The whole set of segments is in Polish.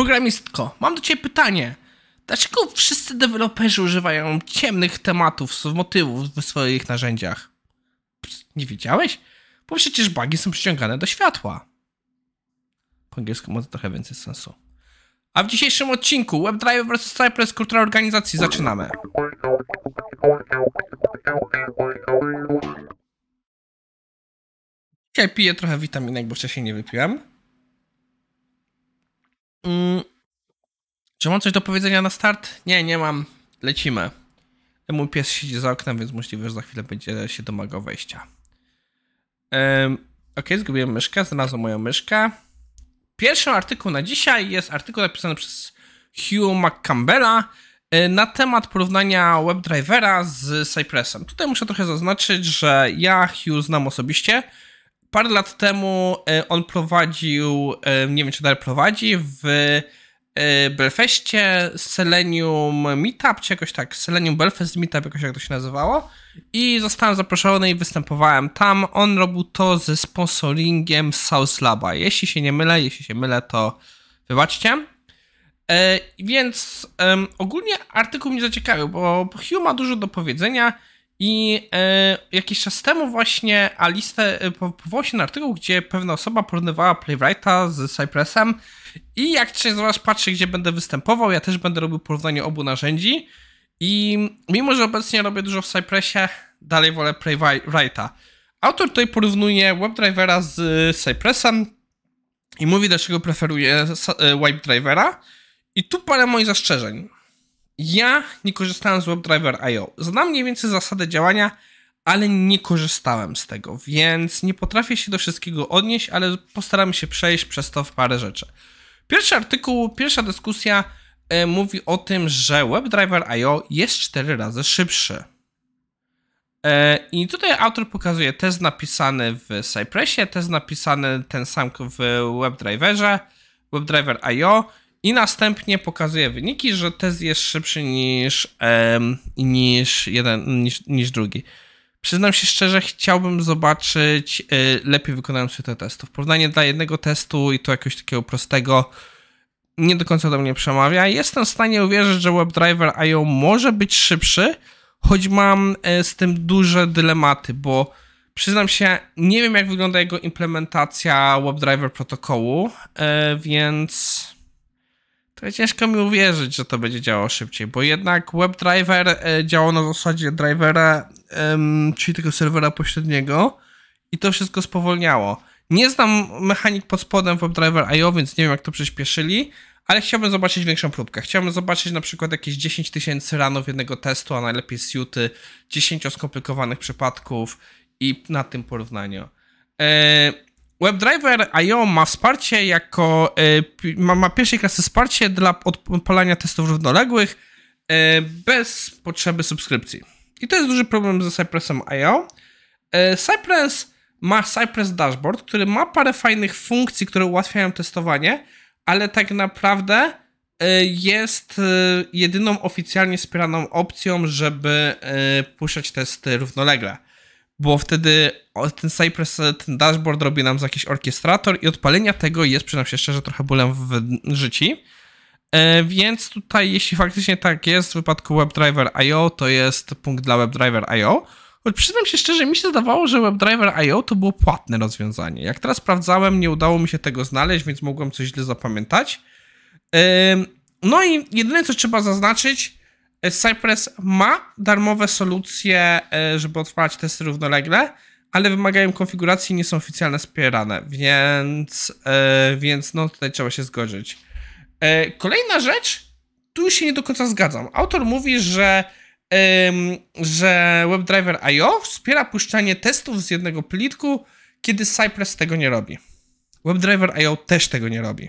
Programistko, mam do Ciebie pytanie. Dlaczego wszyscy deweloperzy używają ciemnych tematów, motywów w swoich narzędziach? Pst, Nie wiedziałeś? Bo przecież bugi są przyciągane do światła. Po angielsku ma to trochę więcej sensu. A w dzisiejszym odcinku WebDrive vs Cypress Kultura Organizacji zaczynamy. Dzisiaj piję trochę witaminek, bo wcześniej nie wypiłem. Czy mam coś do powiedzenia na start? Nie, nie mam. Lecimy. Mój pies siedzi za oknem, więc możliwe, że za chwilę będzie się domagał wejścia. Um, ok, zgubiłem myszkę, znalazłem moją myszkę. Pierwszy artykuł na dzisiaj jest artykuł napisany przez Hugh McCampbella y, na temat porównania WebDrivera z Cypressem. Tutaj muszę trochę zaznaczyć, że ja Hugh znam osobiście. Parę lat temu y, on prowadził, y, nie wiem czy dalej prowadzi, w Belfeście Selenium Meetup, czy jakoś tak, Selenium Belfast Meetup, jakoś jak to się nazywało. I zostałem zaproszony i występowałem tam. On robił to ze sponsoringiem South Laba. Jeśli się nie mylę, jeśli się mylę, to wybaczcie. E, więc e, ogólnie artykuł mnie zaciekawił, bo Hugh ma dużo do powiedzenia i e, jakiś czas temu właśnie Aliste e, powołał się na artykuł, gdzie pewna osoba porównywała Playwrighta z Cypressem i jak się zobacz, patrzy, gdzie będę występował, ja też będę robił porównanie obu narzędzi i mimo, że obecnie robię dużo w Cypressie, dalej wolę Playwrighta. Autor tutaj porównuje WebDrivera z Cypressem i mówi, dlaczego preferuje WebDrivera i tu parę moich zastrzeżeń. Ja nie korzystałem z WebDriver.io. Znam mniej więcej zasadę działania, ale nie korzystałem z tego, więc nie potrafię się do wszystkiego odnieść, ale postaramy się przejść przez to w parę rzeczy. Pierwszy artykuł, pierwsza dyskusja e, mówi o tym, że WebDriver.io jest 4 razy szybszy. E, I tutaj autor pokazuje test napisany w Cypressie, test napisany ten sam w WebDriverze, WebDriver.io i następnie pokazuje wyniki, że test jest szybszy niż, niż jeden, niż, niż drugi. Przyznam się szczerze, chciałbym zobaczyć y, lepiej wykonujący te testów. Porównanie dla jednego testu i to jakiegoś takiego prostego nie do końca do mnie przemawia. Jestem w stanie uwierzyć, że WebDriver IO może być szybszy, choć mam y, z tym duże dylematy, bo przyznam się, nie wiem jak wygląda jego implementacja WebDriver protokołu, y, więc to ciężko mi uwierzyć, że to będzie działało szybciej, bo jednak WebDriver działał na zasadzie drivera, czyli tego serwera pośredniego i to wszystko spowolniało. Nie znam mechanik pod spodem WebDriver.io, więc nie wiem jak to przyspieszyli, ale chciałbym zobaczyć większą próbkę. Chciałbym zobaczyć na przykład jakieś 10 tysięcy ranów jednego testu, a najlepiej suity, 10 skomplikowanych przypadków i na tym porównaniu. E, WebDriver IO ma wsparcie jako, e, ma pierwszej klasy wsparcie dla odpalania testów równoległych e, bez potrzeby subskrypcji. I to jest duży problem ze Cypressem IO. E, Cypress ma Cypress Dashboard, który ma parę fajnych funkcji, które ułatwiają testowanie, ale tak naprawdę jest jedyną oficjalnie wspieraną opcją, żeby puszczać testy równolegle bo wtedy ten Cypress, ten dashboard robi nam jakiś orkiestrator i odpalenia tego jest, przyznam się szczerze, trochę bólem w życiu. E, więc tutaj, jeśli faktycznie tak jest w wypadku WebDriver.io, to jest punkt dla WebDriver.io. Choć przyznam się szczerze, mi się zdawało, że WebDriver.io to było płatne rozwiązanie. Jak teraz sprawdzałem, nie udało mi się tego znaleźć, więc mogłem coś źle zapamiętać. E, no i jedyne, co trzeba zaznaczyć, Cypress ma darmowe solucje, e, żeby odpalać testy równolegle, ale wymagają konfiguracji i nie są oficjalnie wspierane, więc, e, więc no tutaj trzeba się zgodzić. E, kolejna rzecz, tu się nie do końca zgadzam. Autor mówi, że, że WebDriver.io wspiera puszczanie testów z jednego plitku, kiedy Cypress tego nie robi. WebDriver.io też tego nie robi.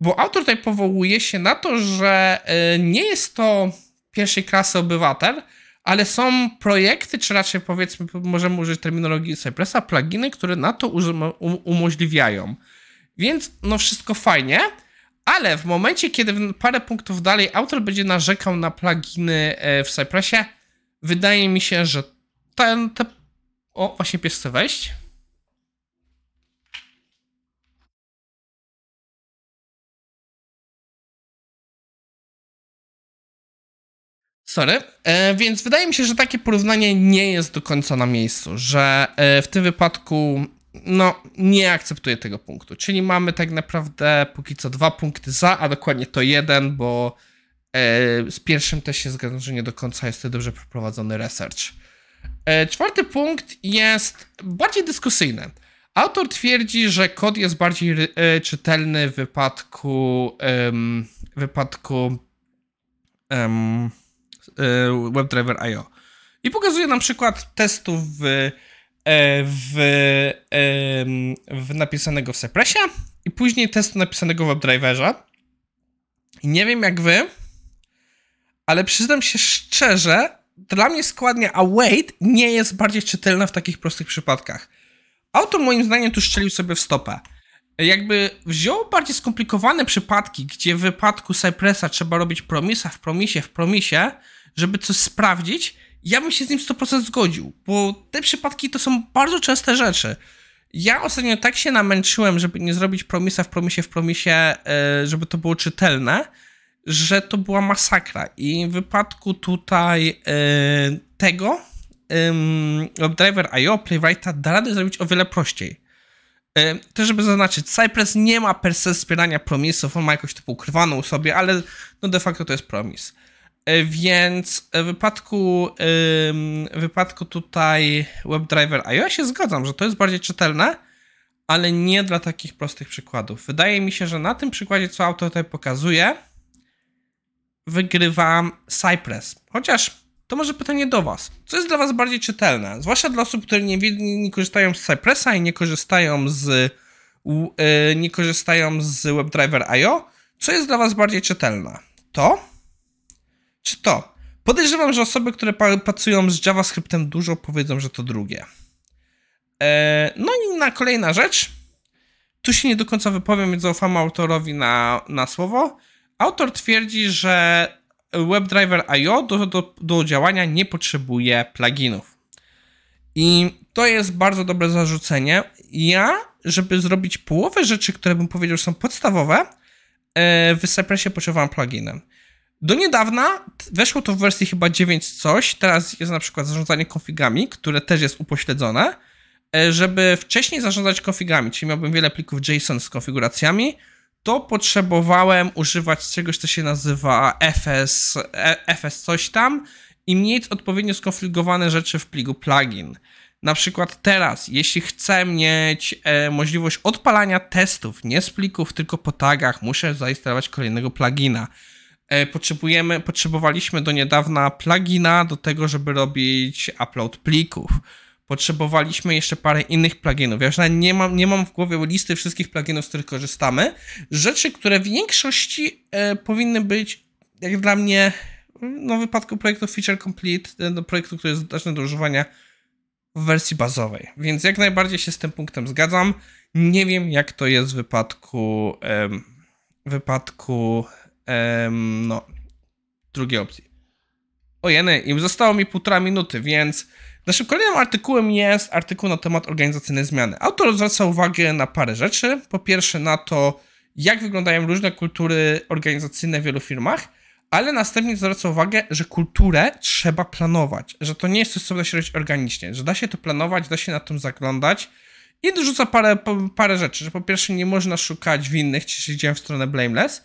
Bo autor tutaj powołuje się na to, że e, nie jest to pierwszej klasy obywatel, ale są projekty, czy raczej powiedzmy, możemy użyć terminologii Cypressa, pluginy, które na to umożliwiają. Więc no wszystko fajnie, ale w momencie, kiedy parę punktów dalej autor będzie narzekał na pluginy e, w Cypressie, wydaje mi się, że ten. Te... O, właśnie pies chce wejść. Sorry. E, więc wydaje mi się, że takie porównanie nie jest do końca na miejscu, że e, w tym wypadku no, nie akceptuję tego punktu. Czyli mamy tak naprawdę póki co dwa punkty za, a dokładnie to jeden, bo e, z pierwszym też się zgadzam, że nie do końca jest to dobrze przeprowadzony research. E, czwarty punkt jest bardziej dyskusyjny. Autor twierdzi, że kod jest bardziej e, czytelny w wypadku wypadku um, WebDriver IO. I pokazuje nam przykład testów w, e, w, w napisanego w Cypressie i później testu napisanego w WebDriverze. I nie wiem jak wy, ale przyznam się szczerze, dla mnie składnia await nie jest bardziej czytelna w takich prostych przypadkach. Autor moim zdaniem tu szczelił sobie w stopę. Jakby wziął bardziej skomplikowane przypadki, gdzie w wypadku Cypressa trzeba robić promisa w promisie w promisie, żeby coś sprawdzić, ja bym się z nim 100% zgodził, bo te przypadki to są bardzo częste rzeczy. Ja ostatnio tak się namęczyłem, żeby nie zrobić promisa w promisie w promisie, e, żeby to było czytelne, że to była masakra. I w wypadku tutaj e, tego WebDriver IO Playwrighta da radę zrobić o wiele prościej. E, też żeby zaznaczyć, Cypress nie ma per se wspierania promisów, on ma jakoś typu ukrywaną sobie, ale no de facto to jest promis. E, więc w wypadku, w wypadku tutaj WebDriver IO ja się zgadzam, że to jest bardziej czytelne, ale nie dla takich prostych przykładów. Wydaje mi się, że na tym przykładzie, co autor tutaj pokazuje, wygrywa Cypress. Chociaż to może pytanie do Was. Co jest dla Was bardziej czytelne? Zwłaszcza dla osób, które nie, nie korzystają z Cypressa i nie korzystają z, e, nie korzystają z WebDriver. Co jest dla Was bardziej czytelne? To? Czy to? Podejrzewam, że osoby, które pracują z JavaScriptem dużo powiedzą, że to drugie. E, no i na kolejna rzecz. Tu się nie do końca wypowiem, więc zaufam autorowi na, na słowo. Autor twierdzi, że WebDriver IO do, do, do działania nie potrzebuje pluginów. I to jest bardzo dobre zarzucenie. Ja, żeby zrobić połowę rzeczy, które bym powiedział, są podstawowe, e, w Cypressie potrzebowałem pluginem. Do niedawna weszło to w wersji chyba 9 coś, teraz jest na przykład zarządzanie konfigami, które też jest upośledzone, e, żeby wcześniej zarządzać konfigami, czyli miałbym wiele plików JSON z konfiguracjami, to potrzebowałem używać czegoś, co się nazywa FS, e, FS coś tam i mieć odpowiednio skonfigurowane rzeczy w pliku plugin. Na przykład teraz, jeśli chcę mieć e, możliwość odpalania testów, nie z plików, tylko po tagach, muszę zainstalować kolejnego plugina. E, potrzebujemy, potrzebowaliśmy do niedawna plugina do tego, żeby robić upload plików potrzebowaliśmy jeszcze parę innych pluginów. Ja już nie mam, nie mam w głowie listy wszystkich pluginów, z których korzystamy. Rzeczy, które w większości e, powinny być, jak dla mnie, no w wypadku projektu Feature Complete, e, do projektu, który jest zdatny do używania w wersji bazowej. Więc jak najbardziej się z tym punktem zgadzam. Nie wiem, jak to jest w wypadku w wypadku no drugiej opcji. Ojeny, im zostało mi półtora minuty, więc Naszym kolejnym artykułem jest artykuł na temat organizacyjnej zmiany. Autor zwraca uwagę na parę rzeczy. Po pierwsze na to, jak wyglądają różne kultury organizacyjne w wielu firmach, ale następnie zwraca uwagę, że kulturę trzeba planować, że to nie jest coś, co da się robić organicznie, że da się to planować, da się na tym zaglądać i dorzuca parę, parę rzeczy, że po pierwsze nie można szukać winnych, czyli idziemy w stronę blameless,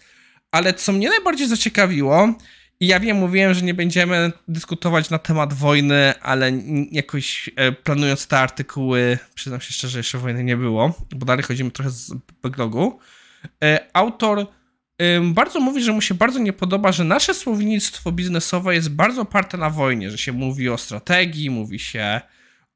ale co mnie najbardziej zaciekawiło, i ja wiem, mówiłem, że nie będziemy dyskutować na temat wojny, ale jakoś e, planując te artykuły, przyznam się szczerze, jeszcze wojny nie było, bo dalej chodzimy trochę z backlogu. E, autor bardzo mówi, że mu się bardzo nie podoba, że nasze słownictwo biznesowe jest bardzo oparte na wojnie, że się mówi o strategii, mówi się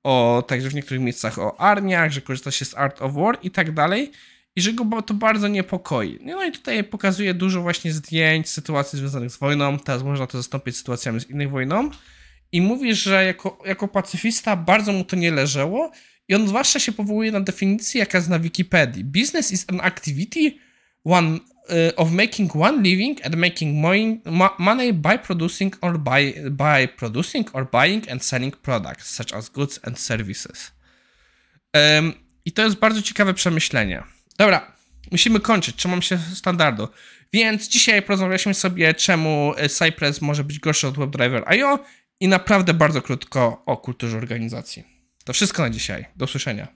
o także w niektórych miejscach o armiach, że korzysta się z Art of War i tak dalej i że go to bardzo niepokoi. No i tutaj pokazuje dużo właśnie zdjęć, sytuacji związanych z wojną, teraz można to zastąpić sytuacjami z innych wojną i mówi, że jako, jako pacyfista bardzo mu to nie leżało i on zwłaszcza się powołuje na definicję, jaka jest na Wikipedii. Business is an activity one, uh, of making one living and making money by producing or by, by producing or buying and selling products, such as goods and services. Um, I to jest bardzo ciekawe przemyślenie. Dobra, musimy kończyć, trzymam się standardu. Więc dzisiaj porozmawialiśmy sobie, czemu e, Cypress może być gorszy od WebDriver.io i naprawdę bardzo krótko o kulturze organizacji. To wszystko na dzisiaj. Do usłyszenia.